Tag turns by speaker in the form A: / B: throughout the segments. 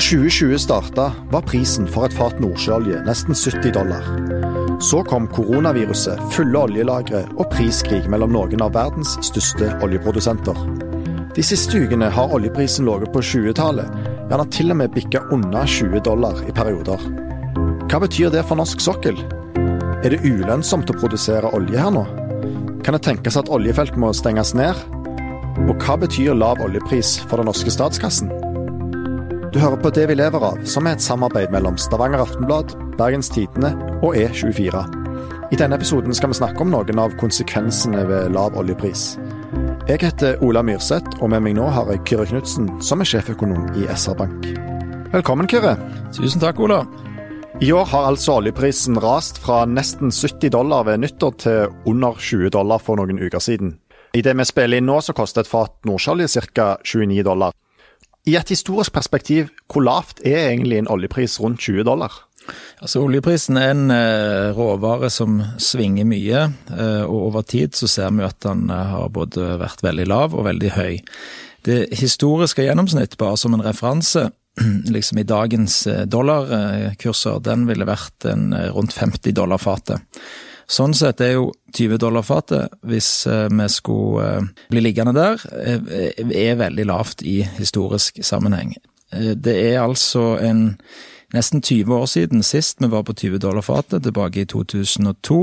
A: 2020 starta, var prisen for et fat nordsjøolje nesten 70 dollar. Så kom koronaviruset, fulle oljelagre og priskrig mellom noen av verdens største oljeprodusenter. De siste ukene har oljeprisen ligget på 20-tallet, gjerne til og med bikka under 20 dollar i perioder. Hva betyr det for norsk sokkel? Er det ulønnsomt å produsere olje her nå? Kan det tenkes at oljefelt må stenges ned? Og hva betyr lav oljepris for den norske statskassen? Du hører på Det vi lever av, som er et samarbeid mellom Stavanger Aftenblad, Bergens Tidende og E24. I denne episoden skal vi snakke om noen av konsekvensene ved lav oljepris. Jeg heter Ola Myrseth, og med meg nå har jeg Kyrre Knutsen, som er sjeføkonom i SR-Bank. Velkommen, Kyrre.
B: Tusen takk, Ola.
A: I år har altså oljeprisen rast fra nesten 70 dollar ved nyttår til under 20 dollar for noen uker siden. I det vi spiller inn nå, så koster et fat nordsjøolje ca. 29 dollar. I et historisk perspektiv, hvor lavt er egentlig en oljepris rundt 20 dollar?
B: Altså Oljeprisen er en eh, råvare som svinger mye, eh, og over tid så ser vi at den eh, har både vært veldig lav og veldig høy. Det historiske gjennomsnitt, bare som en referanse, liksom i dagens dollarkurser, den ville vært rundt 50 dollar fatet. Sånn sett er jo 20 dollar fatet, hvis eh, vi skulle eh, bli liggende der, eh, er veldig lavt i historisk sammenheng. Det er altså en nesten 20 år siden sist vi var på 20 dollar fatet, tilbake i 2002.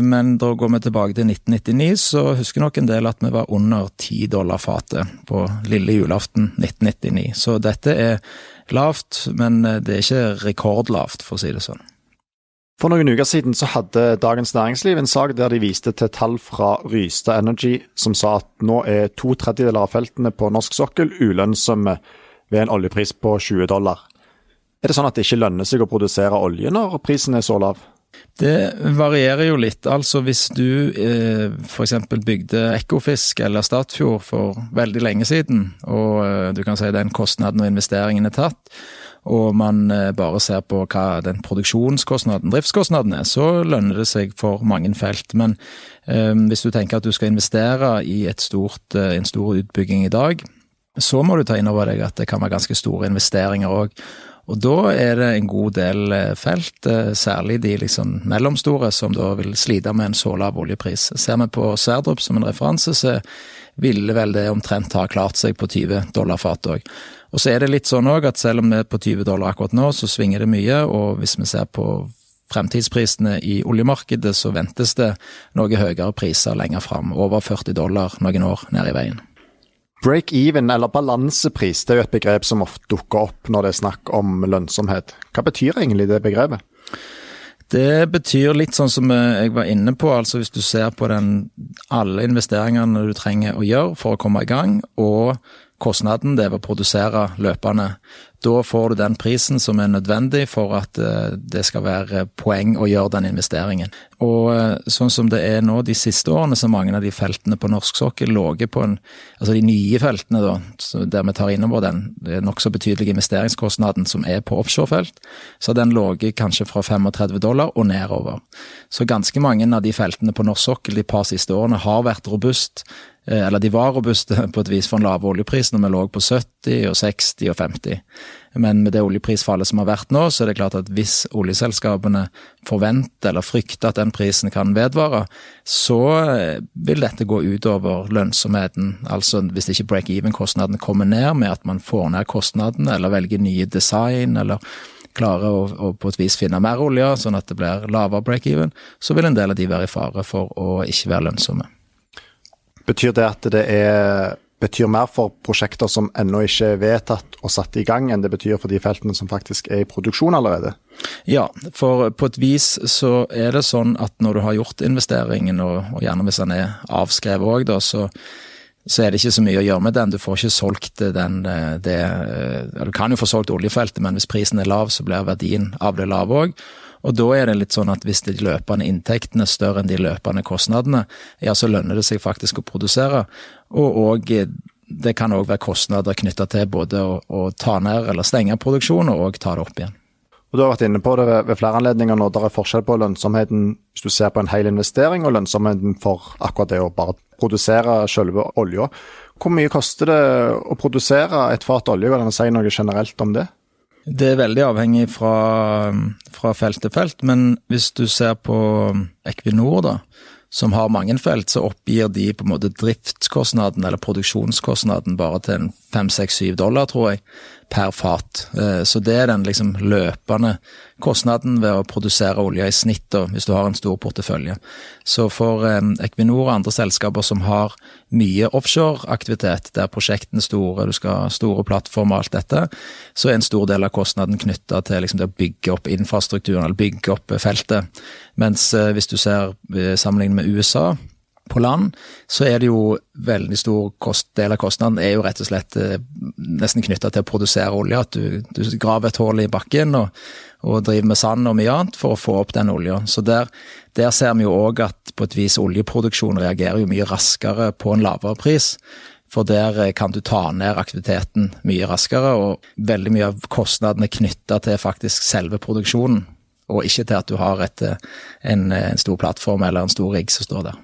B: Men da går vi tilbake til 1999, så husker nok en del at vi var under 10 dollar fatet på lille julaften 1999. Så dette er lavt, men det er ikke rekordlavt, for å si det sånn.
A: For noen uker siden så hadde Dagens Næringsliv en sak der de viste til tall fra Rystad Energy som sa at nå er to tredjedeler av feltene på norsk sokkel ulønnsomme ved en oljepris på 20 dollar. Er det sånn at det ikke lønner seg å produsere olje når prisen er så lav?
B: Det varierer jo litt. Altså hvis du eh, f.eks. bygde Ekofisk eller Statfjord for veldig lenge siden, og eh, du kan si den kostnaden og investeringen er tatt, og man eh, bare ser på hva den produksjonskostnaden, driftskostnaden er, så lønner det seg for mange felt. Men eh, hvis du tenker at du skal investere i stort, eh, en stor utbygging i dag, så må du ta inn over deg at det kan være ganske store investeringer òg. Da er det en god del eh, felt, særlig de liksom mellomstore, som da vil slite med en så lav oljepris. Ser vi på Sverdrup som en referanse, så ville vel det omtrent ha klart seg på 20 dollar fatet òg. Og så er det litt sånn òg at selv om vi er på 20 dollar akkurat nå, så svinger det mye. Og hvis vi ser på fremtidsprisene i oljemarkedet, så ventes det noe høyere priser lenger fram. Over 40 dollar noen år ned i veien.
A: Break-even, eller balansepris, det er jo et begrep som ofte dukker opp når det er snakk om lønnsomhet. Hva betyr egentlig det begrepet?
B: Det betyr litt sånn som jeg var inne på, altså hvis du ser på den, alle investeringene du trenger å gjøre for å komme i gang, og kostnaden det er å produsere løpende. Da får du den prisen som er nødvendig for at eh, det skal være poeng å gjøre den investeringen. Og eh, sånn som det er nå de siste årene, så mange av de feltene på norsk sokkel ligget på en Altså de nye feltene, da, der vi tar innover den nokså betydelige investeringskostnaden som er på offshorefelt, så har den ligget kanskje fra 35 dollar og nedover. Så ganske mange av de feltene på norsk sokkel de par siste årene har vært robust eller de var robuste på et vis for en lave oljepris når vi lå på 70 og 60 og 50. Men med det oljeprisfallet som har vært nå, så er det klart at hvis oljeselskapene forventer eller frykter at den prisen kan vedvare, så eh, vil dette gå utover lønnsomheten. Altså hvis ikke break-even-kostnaden kommer ned med at man får ned kostnadene eller velger nye design eller klarer å, å, på et vis finne mer olje, sånn at det blir lavere break-even, så vil en del av de være i fare for å ikke være lønnsomme.
A: Betyr det at det er, betyr mer for prosjekter som ennå ikke er vedtatt og satt i gang, enn det betyr for de feltene som faktisk er i produksjon allerede?
B: Ja, for på et vis så er det sånn at når du har gjort investeringen, og, og gjerne hvis den er avskrevet òg, da, så, så er det ikke så mye å gjøre med den. Du får ikke solgt den det, Du kan jo få solgt oljefeltet, men hvis prisen er lav, så blir verdien av det lav òg. Og da er det litt sånn at hvis de løpende inntektene er større enn de løpende kostnadene, ja, så lønner det seg faktisk å produsere. Og, og det kan òg være kostnader knytta til både å, å, ta ned eller stenge produksjon, og ta det opp igjen.
A: Og Du har vært inne på det ved, ved flere anledninger nå. Der er forskjell på lønnsomheten hvis du ser på en hel investering, og lønnsomheten for akkurat det å bare produsere selve olja. Hvor mye koster det å produsere et fat olje? Kan du si noe generelt om det?
B: Det er veldig avhengig fra, fra, felt til felt, men hvis du ser på Equinor, da, som har mange felt, så oppgir de på en måte driftskostnaden eller produksjonskostnaden bare til en fem, seks, syv dollar, tror jeg, per fat. Eh, så det er den liksom løpende kostnaden ved å produsere olje i snitt, hvis du har en stor portefølje. Så for eh, Equinor og andre selskaper som har mye offshoreaktivitet, der prosjektene er store, du skal ha store plattformer og alt dette, så er en stor del av kostnaden knytta til liksom, det å bygge opp infrastrukturen, eller bygge opp feltet. Mens eh, hvis du ser sammenlignet med USA, på land, så er det jo veldig stor kost, del av kostnaden er jo rett og slett eh, nesten knytta til å produsere olje. At du, du, graver et hull i bakken og, og, driver med sand og mye annet for å få opp den olja. Så der, der ser vi jo òg at på et vis oljeproduksjon reagerer jo mye raskere på en lavere pris. For der eh, kan du ta ned aktiviteten mye raskere, og veldig mye av kostnadene knytta til faktisk selve produksjonen. Og ikke til at du har et, eh, en, en stor plattform eller en stor rigg som står der.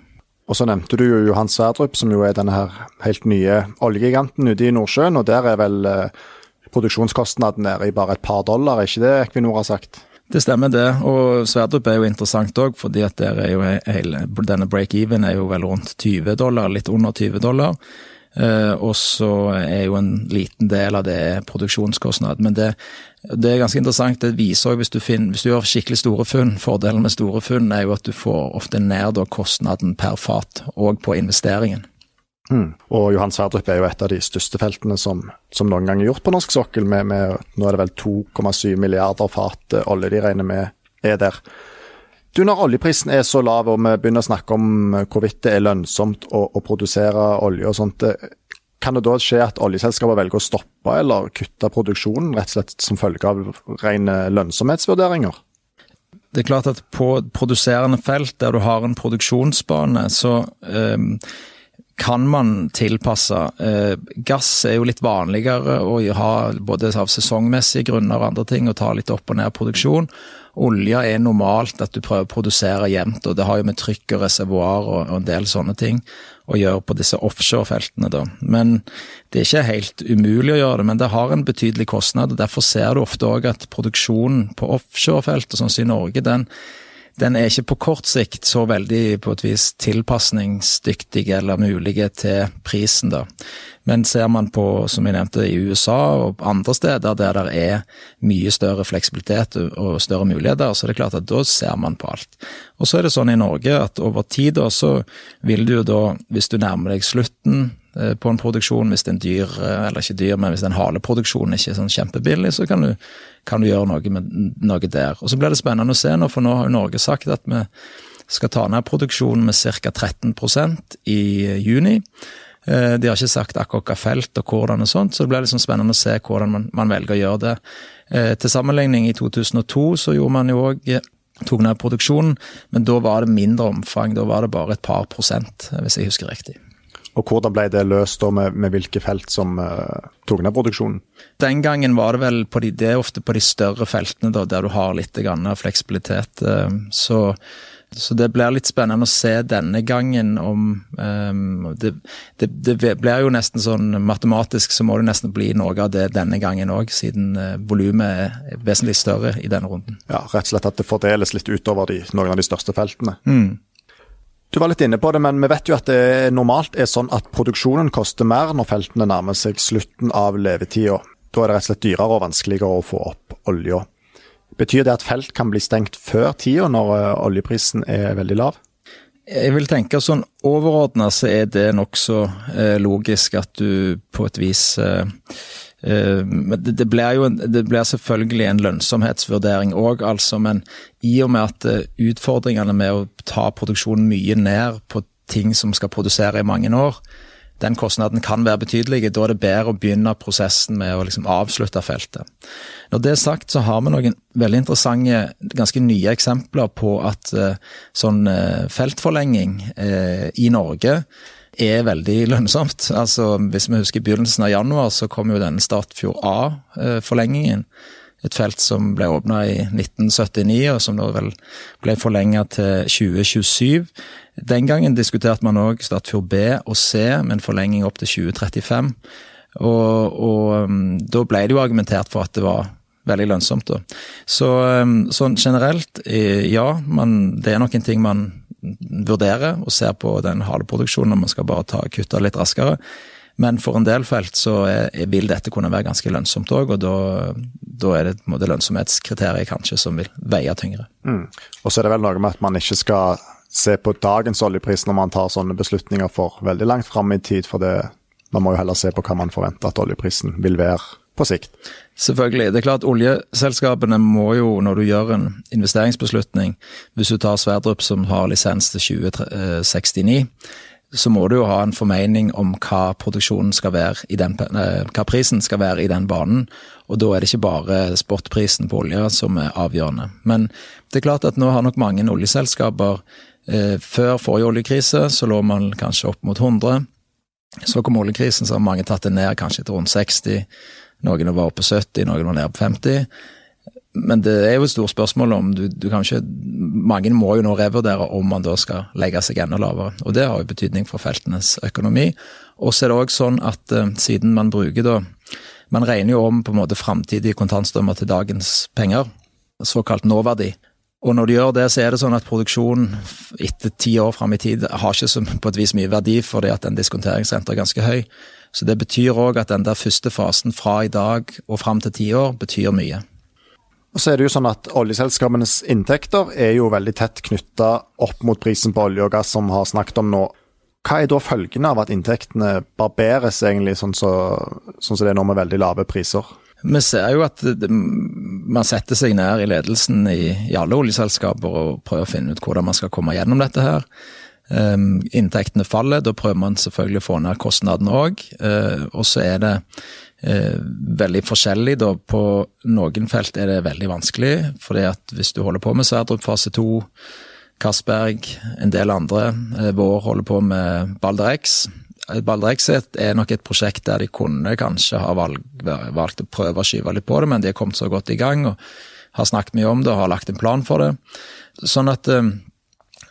A: Og så nevnte du jo Johan Sverdrup, som jo er denne her helt nye oljegiganten ute i Nordsjøen. Og der er vel eh, produksjonskostnaden nede i bare et par dollar, er ikke det Equinor har sagt?
B: Det stemmer det, og Sverdrup er jo interessant òg, fordi at der er jo hele, denne break-even er jo vel rundt 20 dollar, litt under 20 dollar. Eh, og så er jo en liten del av det produksjonskostnad. Men det, det er ganske interessant. Det viser også, hvis, hvis, du gjør skikkelig store funn. Fordelen med store funn er jo at du får ofte ned kostnaden per fat, og på investeringen.
A: Mm. Og Johan Sverdrup er jo et av de største feltene som, som noen gang er gjort på norsk sokkel. Med, med, nå er det vel 2,7 milliarder fat eh, olje de regner med er der. Du, Når oljeprisen er så lav og vi begynner å snakke om eh, hvorvidt det er lønnsomt å, å produsere olje og sånt, eh, kan det da skje at oljeselskaper velger å stoppe eller kutte produksjonen rett og slett som følge av rene lønnsomhetsvurderinger?
B: Det er klart at på produserende felt der du har en produksjonsbane, så eh, kan man tilpasse. Eh, gass er jo litt vanligere å ha både av sesongmessige grunner og andre ting, og ta litt opp og ned produksjon. Olje er normalt at du prøver å produsere jevnt, og det har jo med trykk og reservoar og, en del sånne ting å gjøre på disse offshorefeltene, da. Men det er ikke helt umulig å gjøre det, men det har en betydelig kostnad. og Derfor ser du ofte òg at produksjonen på offshorefeltet, sånn som i Norge, den den er ikke på kort sikt så veldig på et vis tilpasningsdyktig eller mulige til prisen, da. Men ser man på, som jeg nevnte, i USA og andre steder der det er mye større fleksibilitet og større muligheter, så er det klart at da ser man på alt. Og så er det sånn i Norge at over tid da, så vil du jo da, hvis du nærmer deg slutten på en produksjon, hvis det er en dyr, eh, eller ikke dyr, men hvis det er en haleproduksjon ikke er sånn kjempebillig, så kan du kan du gjøre noe med noe der. Og Så blir det spennende å se nå, for nå har jo Norge sagt at vi skal ta ned produksjonen med ca. 13% i juni. De har ikke sagt akkurat felt og hvordan og sånt, så det blir liksom spennende å se hvordan man, man velger å gjøre det. Til sammenligning, i 2002 så gjorde man jo òg tok ned produksjonen, men da var det mindre omfang. Da var det bare et par prosent, hvis jeg husker riktig.
A: Og Hvordan ble det løst da med, med hvilke felt som uh, tok ned produksjonen?
B: Den gangen var det vel på de, det er ofte på de større feltene da, der du har litt fleksibilitet. Uh, så, så, det blir litt spennende å se denne gangen om um, det, det, det, blir jo nesten sånn matematisk så må det nesten bli noe av det denne gangen òg, siden uh, volumet er vesentlig større i denne runden.
A: Ja, rett og slett at det fordeles litt utover de, noen av de største feltene.
B: Mm.
A: Du var litt inne på det, men vi vet jo at det normalt er sånn at produksjonen koster mer når feltene nærmer seg slutten av levetida. Da er det rett og slett dyrere og vanskeligere å få opp olja. Betyr det at felt kan bli stengt før tida når eh, oljeprisen er veldig lav?
B: Jeg vil tenke sånn overordna så er det nokså eh, logisk at du på et vis eh, Eh, det blir jo det blir selvfølgelig en lønnsomhetsvurdering òg, altså, men i og med at eh, utfordringene med å ta produksjonen mye ned på ting som skal produsere i mange år, den kostnaden kan være betydelig. Da er det bedre å begynne prosessen med å liksom avslutte feltet. Når det er sagt, så har vi noen veldig interessante, ganske nye eksempler på at uh, sånn feltforlenging i Norge er veldig lønnsomt. Altså, Hvis vi husker begynnelsen av januar, så kom jo denne Statfjord A-forlengingen. Et felt som ble åpna i 1979, og som da vel ble forlenga til 2027. Den gangen diskuterte man òg Statfjord B og C med en forlenging opp til 2035. Og, og um, da ble det jo argumentert for at det var veldig lønnsomt. da. Så um, sånn generelt, eh, ja, man, det er noen ting man vurderer og ser på den haleproduksjonen om man skal bare ta kutte litt raskere. Men for en del felt så er, vil dette kunne være ganske lønnsomt òg, og da, er det på en lønnsomhetskriteriet kanskje som vil veie tyngre.
A: Mm. Og så er det vel noe med at man ikke skal se på dagens oljepris når man tar sånne beslutninger for veldig langt fram i tid, for det, man må jo heller se på hva man forventer at oljeprisen vil være på sikt.
B: Selvfølgelig. Det er klart Oljeselskapene må jo, når du gjør en investeringsbeslutning Hvis du tar Sverdrup som har lisens til 2069, så må du jo ha en formening om hva produksjonen skal være i den, eh, hva prisen skal være i den banen. Og da er det ikke bare spotprisen på olje som er avgjørende. Men det er klart at nå har nok mange oljeselskaper eh, Før forrige oljekrise så lå man kanskje opp mot 100. Så kom oljekrisen, så har mange tatt det ned kanskje til rundt 60. Noen var oppe på 70, noen var nede på 50. Men det er jo et stort spørsmål om du, du kan ikke Mange må jo nå revurdere om man da skal legge seg enda lavere. Og det har jo betydning for feltenes økonomi. Og så er det òg sånn at uh, siden man bruker da Man regner jo om på en måte framtidige kontantstrømmer til dagens penger, såkalt nåverdi. Og når du gjør det, så er det sånn at produksjonen etter ti år fram i tid har ikke så på et vis mye verdi fordi at den diskonteringsrenta er ganske høy. Så det betyr òg at den der første fasen fra i dag og fram til ti år betyr mye.
A: Og så er det jo sånn at Oljeselskapenes inntekter er jo veldig tett knytta opp mot prisen på olje og gass, som vi har snakket om nå. Hva er da følgene av at inntektene barberes, egentlig, sånn som så, sånn så det er nå med veldig lave priser?
B: Vi ser jo at man setter seg ned i ledelsen i, i alle oljeselskaper og prøver å finne ut hvordan man skal komme gjennom dette her. Um, inntektene faller, da prøver man selvfølgelig å få ned kostnadene òg. Uh, og så er det uh, veldig forskjellig. Da. På noen felt er det veldig vanskelig, fordi at hvis du holder på med Sverdrup fase 2, Castberg, en del andre, uh, Vår holder på med Balder X. Balder X er nok et prosjekt der de kunne kanskje ha valg, valgt å prøve å skyve litt på det, men de har kommet så godt i gang og har snakket mye om det og har lagt en plan for det. Sånn at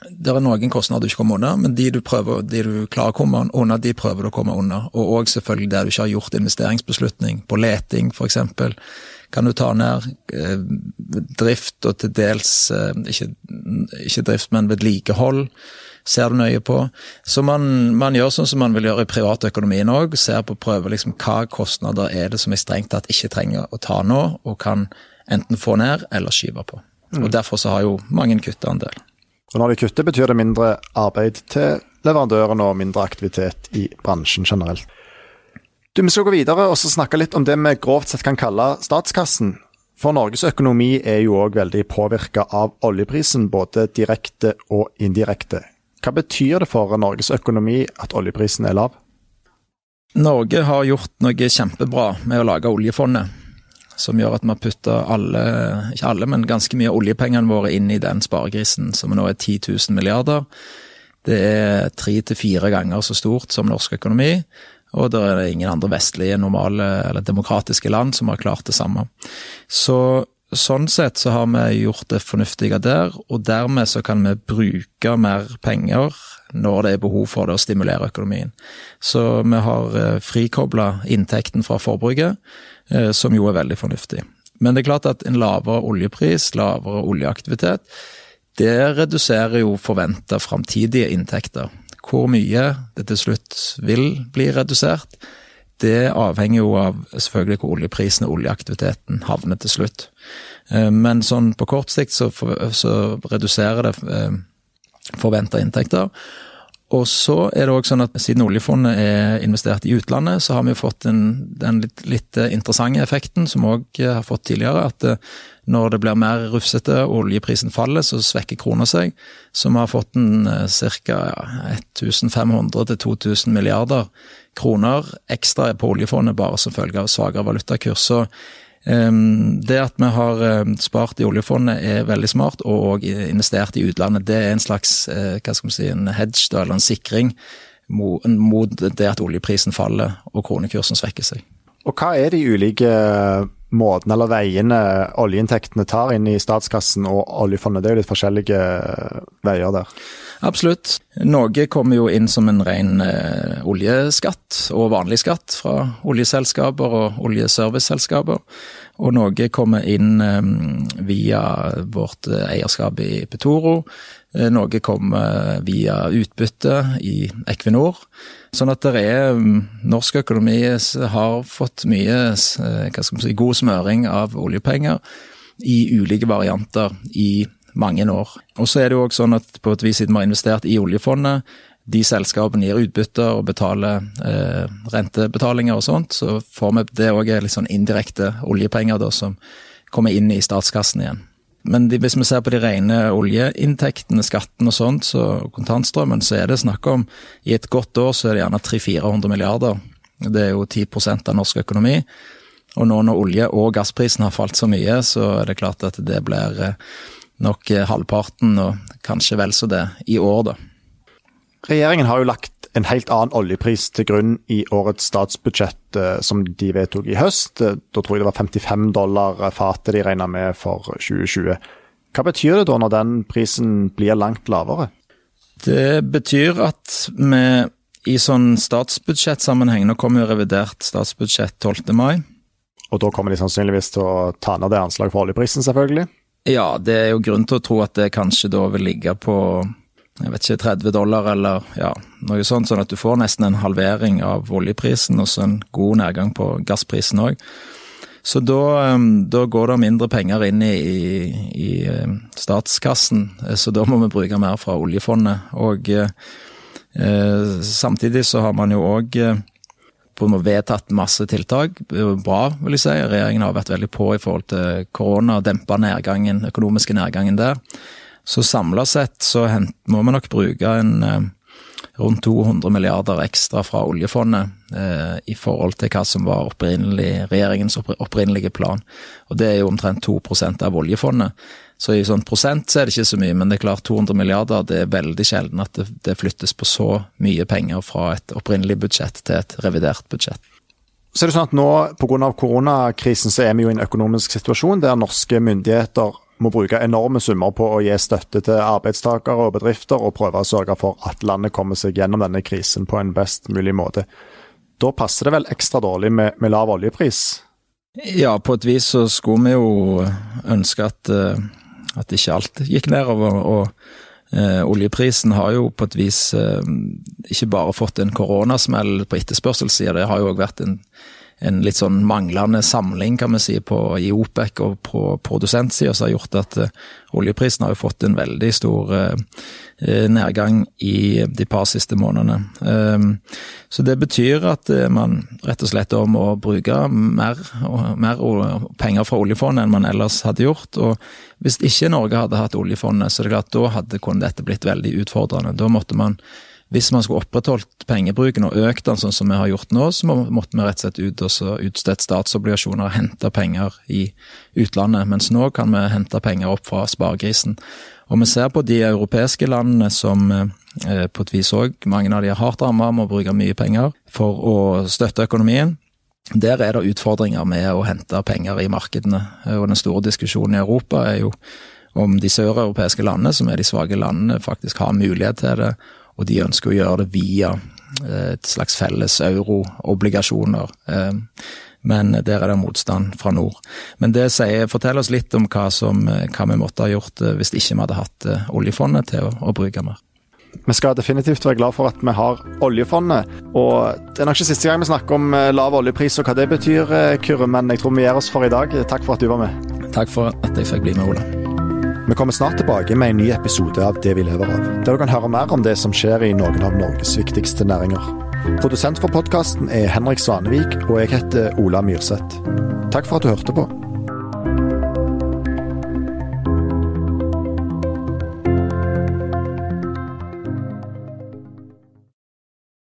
B: det er noen kostnader du ikke kommer under, men de du, prøver, de du klarer å komme under, de prøver du å komme under. Og òg selvfølgelig der du ikke har gjort investeringsbeslutning, på leting f.eks. Kan du ta ned eh, drift og til dels eh, ikke, ikke, drift, men vedlikehold. Ser du nøye på. Så man, man gjør sånn som man vil gjøre i privatøkonomien òg. Ser på prøver liksom hva kostnader er det som jeg strengt tatt ikke trenger å ta nå, og kan enten få ned eller skyve på. Mm. Og Derfor så har jo mange kutta en del.
A: Og når de kutter, betyr det mindre arbeid til leverandørene og mindre aktivitet i bransjen generelt. Du, Vi skal gå videre og snakke litt om det vi grovt sett kan kalle statskassen. For Norges økonomi er jo òg veldig påvirka av oljeprisen, både direkte og indirekte. Hva betyr det for Norges økonomi at oljeprisen er lav?
B: Norge har gjort noe kjempebra med å lage oljefondet. Som gjør at vi har putta alle, ikke alle, men ganske mye av oljepengene våre inn i den sparegrisen, som nå er 10 000 milliarder. Det er tre til fire ganger så stort som norsk økonomi. Og det er ingen andre vestlige, normale eller demokratiske land som har klart det samme. Så Sånn sett så har vi gjort det fornuftige der, og dermed så kan vi bruke mer penger når det er behov for det, å stimulere økonomien. Så vi har eh, frikobla inntekten fra forbruket, som jo er veldig fornuftig. Men det er klart at en lavere oljepris, lavere oljeaktivitet, det reduserer jo forventa framtidige inntekter. Hvor mye det til slutt vil bli redusert, det avhenger jo av selvfølgelig hvor oljeprisen og oljeaktiviteten havner til slutt. Eh, men sånn på kort sikt så, så reduserer det eh, forventa inntekter. Og så er det også sånn at siden oljefondet er investert i utlandet, så har vi fått den, den litt, litt, interessante effekten, som vi òg har fått tidligere, at eh, når det blir mer rufsete og oljeprisen faller, så svekker krona seg. Så vi har fått en ca. 1500 2000 milliarder kroner ekstra på oljefondet bare som følge av svakere valutakurs. Det at vi har ehm, spart i oljefondet er veldig smart, og investert i utlandet. Det er en slags eh, hva skal si, en hedge, eller en sikring mot det at oljeprisen faller og kronekursen svekker seg.
A: Og Hva er de ulike måtene eller veiene oljeinntektene tar inn i statskassen og oljefondet? Det er jo litt forskjellige veier der.
B: Absolutt. Norge kommer jo inn som en ren eh, oljeskatt og vanlig skatt fra oljeselskaper og oljeserviceselskaper. Og Norge kommer inn eh, via vårt eh, eierskap i Petoro. Eh, noe kommer via utbytte i Equinor. Sånn at det er mm, Norsk økonomi har fått mye eh, si, god smøring av oljepenger i ulike varianter i mange år. Og så er det jo også sånn at på et vis siden vi har investert i oljefondet, de selskapene gir utbytter og betaler eh, rentebetalinger og sånt, så får vi det òg litt sånn indirekte oljepenger da, som kommer inn i statskassen igjen. Men de, hvis vi ser på de rene oljeinntektene, skatten og sånt, så kontantstrømmen, så er det snakk om i et godt år så er det gjerne 300-400 milliarder. Det er jo 10% av norsk økonomi. Og nå når olje- og gassprisen har falt så mye, så er det klart at det blir eh, nok eh, halvparten, og kanskje vel så det, i år, da.
A: Regjeringen har jo lagt en helt annen oljepris til grunn i årets statsbudsjett eh, som de vedtok i høst. Eh, da tror jeg det var 55 dollar fatet de regna med for 2020. Hva betyr det da når den prisen blir langt lavere?
B: Det betyr at vi i sånn statsbudsjettsammenheng Nå kommer jo revidert statsbudsjett 12. mai.
A: Og da kommer de sannsynligvis til å ta ned det anslaget for oljeprisen, selvfølgelig?
B: Ja, det er jo grunn til å tro at det kanskje da vil ligge på jeg vet ikke, 30 dollar eller ja, noe sånt, sånn at du får nesten en halvering av oljeprisen og så en god nedgang på gassprisen òg. Så da, um, da, går det mindre penger inn i, i, i, um, statskassen, så da må vi bruke mer fra oljefondet. Og eh, eh samtidig så har man jo òg på vedtatt masse tiltak. Bra, vil jeg si. Regjeringen har vært veldig på i forhold til korona, dempa nedgangen, økonomiske nedgangen der. Så samla sett så må vi nok bruke en eh, rundt 200 milliarder ekstra fra oljefondet eh, i forhold til hva som var regjeringens opprinnelige plan. Og det er jo omtrent 2 av oljefondet. Så i sånn prosent så er det ikke så mye, men det er klart 200 milliarder, det er veldig sjelden at det, det flyttes på så mye penger fra et opprinnelig budsjett til et revidert budsjett.
A: Så er det sånn at nå Pga. koronakrisen så er vi jo i en økonomisk situasjon der norske myndigheter må bruke enorme summer på å gi støtte til arbeidstakere og bedrifter, og prøve å sørge for at landet kommer seg gjennom denne krisen på en best mulig måte. Da passer det vel ekstra dårlig med, med lav oljepris?
B: Ja, på et vis så skulle vi jo ønske at uh, at ikke alt gikk nedover. og eh, Oljeprisen har jo på et vis eh, ikke bare fått en koronasmell på etterspørselssida, det har jo òg vært en, en, litt sånn manglende samling kan vi si, på, i OPEC og på produsentsida som har gjort at eh, oljeprisen har jo fått en veldig stor eh, Eh, nedgang i de par siste månedene. Ehm, så det betyr at man rett og slett må bruke mer, mer penger fra oljefondet enn man ellers hadde gjort. Og hvis ikke Norge hadde hatt oljefondet, så er det klart da hadde kunne dette blitt veldig utfordrende. Da måtte man hvis man skulle opprettholdt pengebruken og økt den sånn som vi har gjort nå, så måtte vi rett og slett ut og utstedt statsobligasjoner og hente penger i utlandet. Mens nå kan vi hente penger opp fra sparegrisen. Og vi ser på de europeiske landene som eh, på et vis òg, mange av de er hardt rammet, må bruke mye penger for å støtte økonomien. Der er det utfordringer med å hente penger i markedene. Og den store diskusjonen i Europa er jo om de søreuropeiske landene, som er de svake landene, faktisk har mulighet til det. Og de ønsker å gjøre det via eh, et slags felles euro-obligasjoner. Eh, men der er det motstand fra nord. Men det sier, forteller oss litt om hva, som, hva vi måtte ha gjort eh, hvis ikke vi hadde hatt oljefondet til å, å bruke mer.
A: Vi skal definitivt være glad for at vi har oljefondet. Og det er nok ikke siste gang vi snakker om eh, lav oljepris og hva det betyr, eh, Kyrre, men jeg tror vi gir oss for i dag. Takk for at du var med.
B: Takk for at jeg fikk bli med, Ola.
A: Vi kommer snart tilbake med en ny episode av Det vi lever av, der du kan høre mer om det som skjer i noen av Norges viktigste næringer. Produsent for podkasten er Henrik Svanevik, og jeg heter Ola Myrseth. Takk for at du hørte på.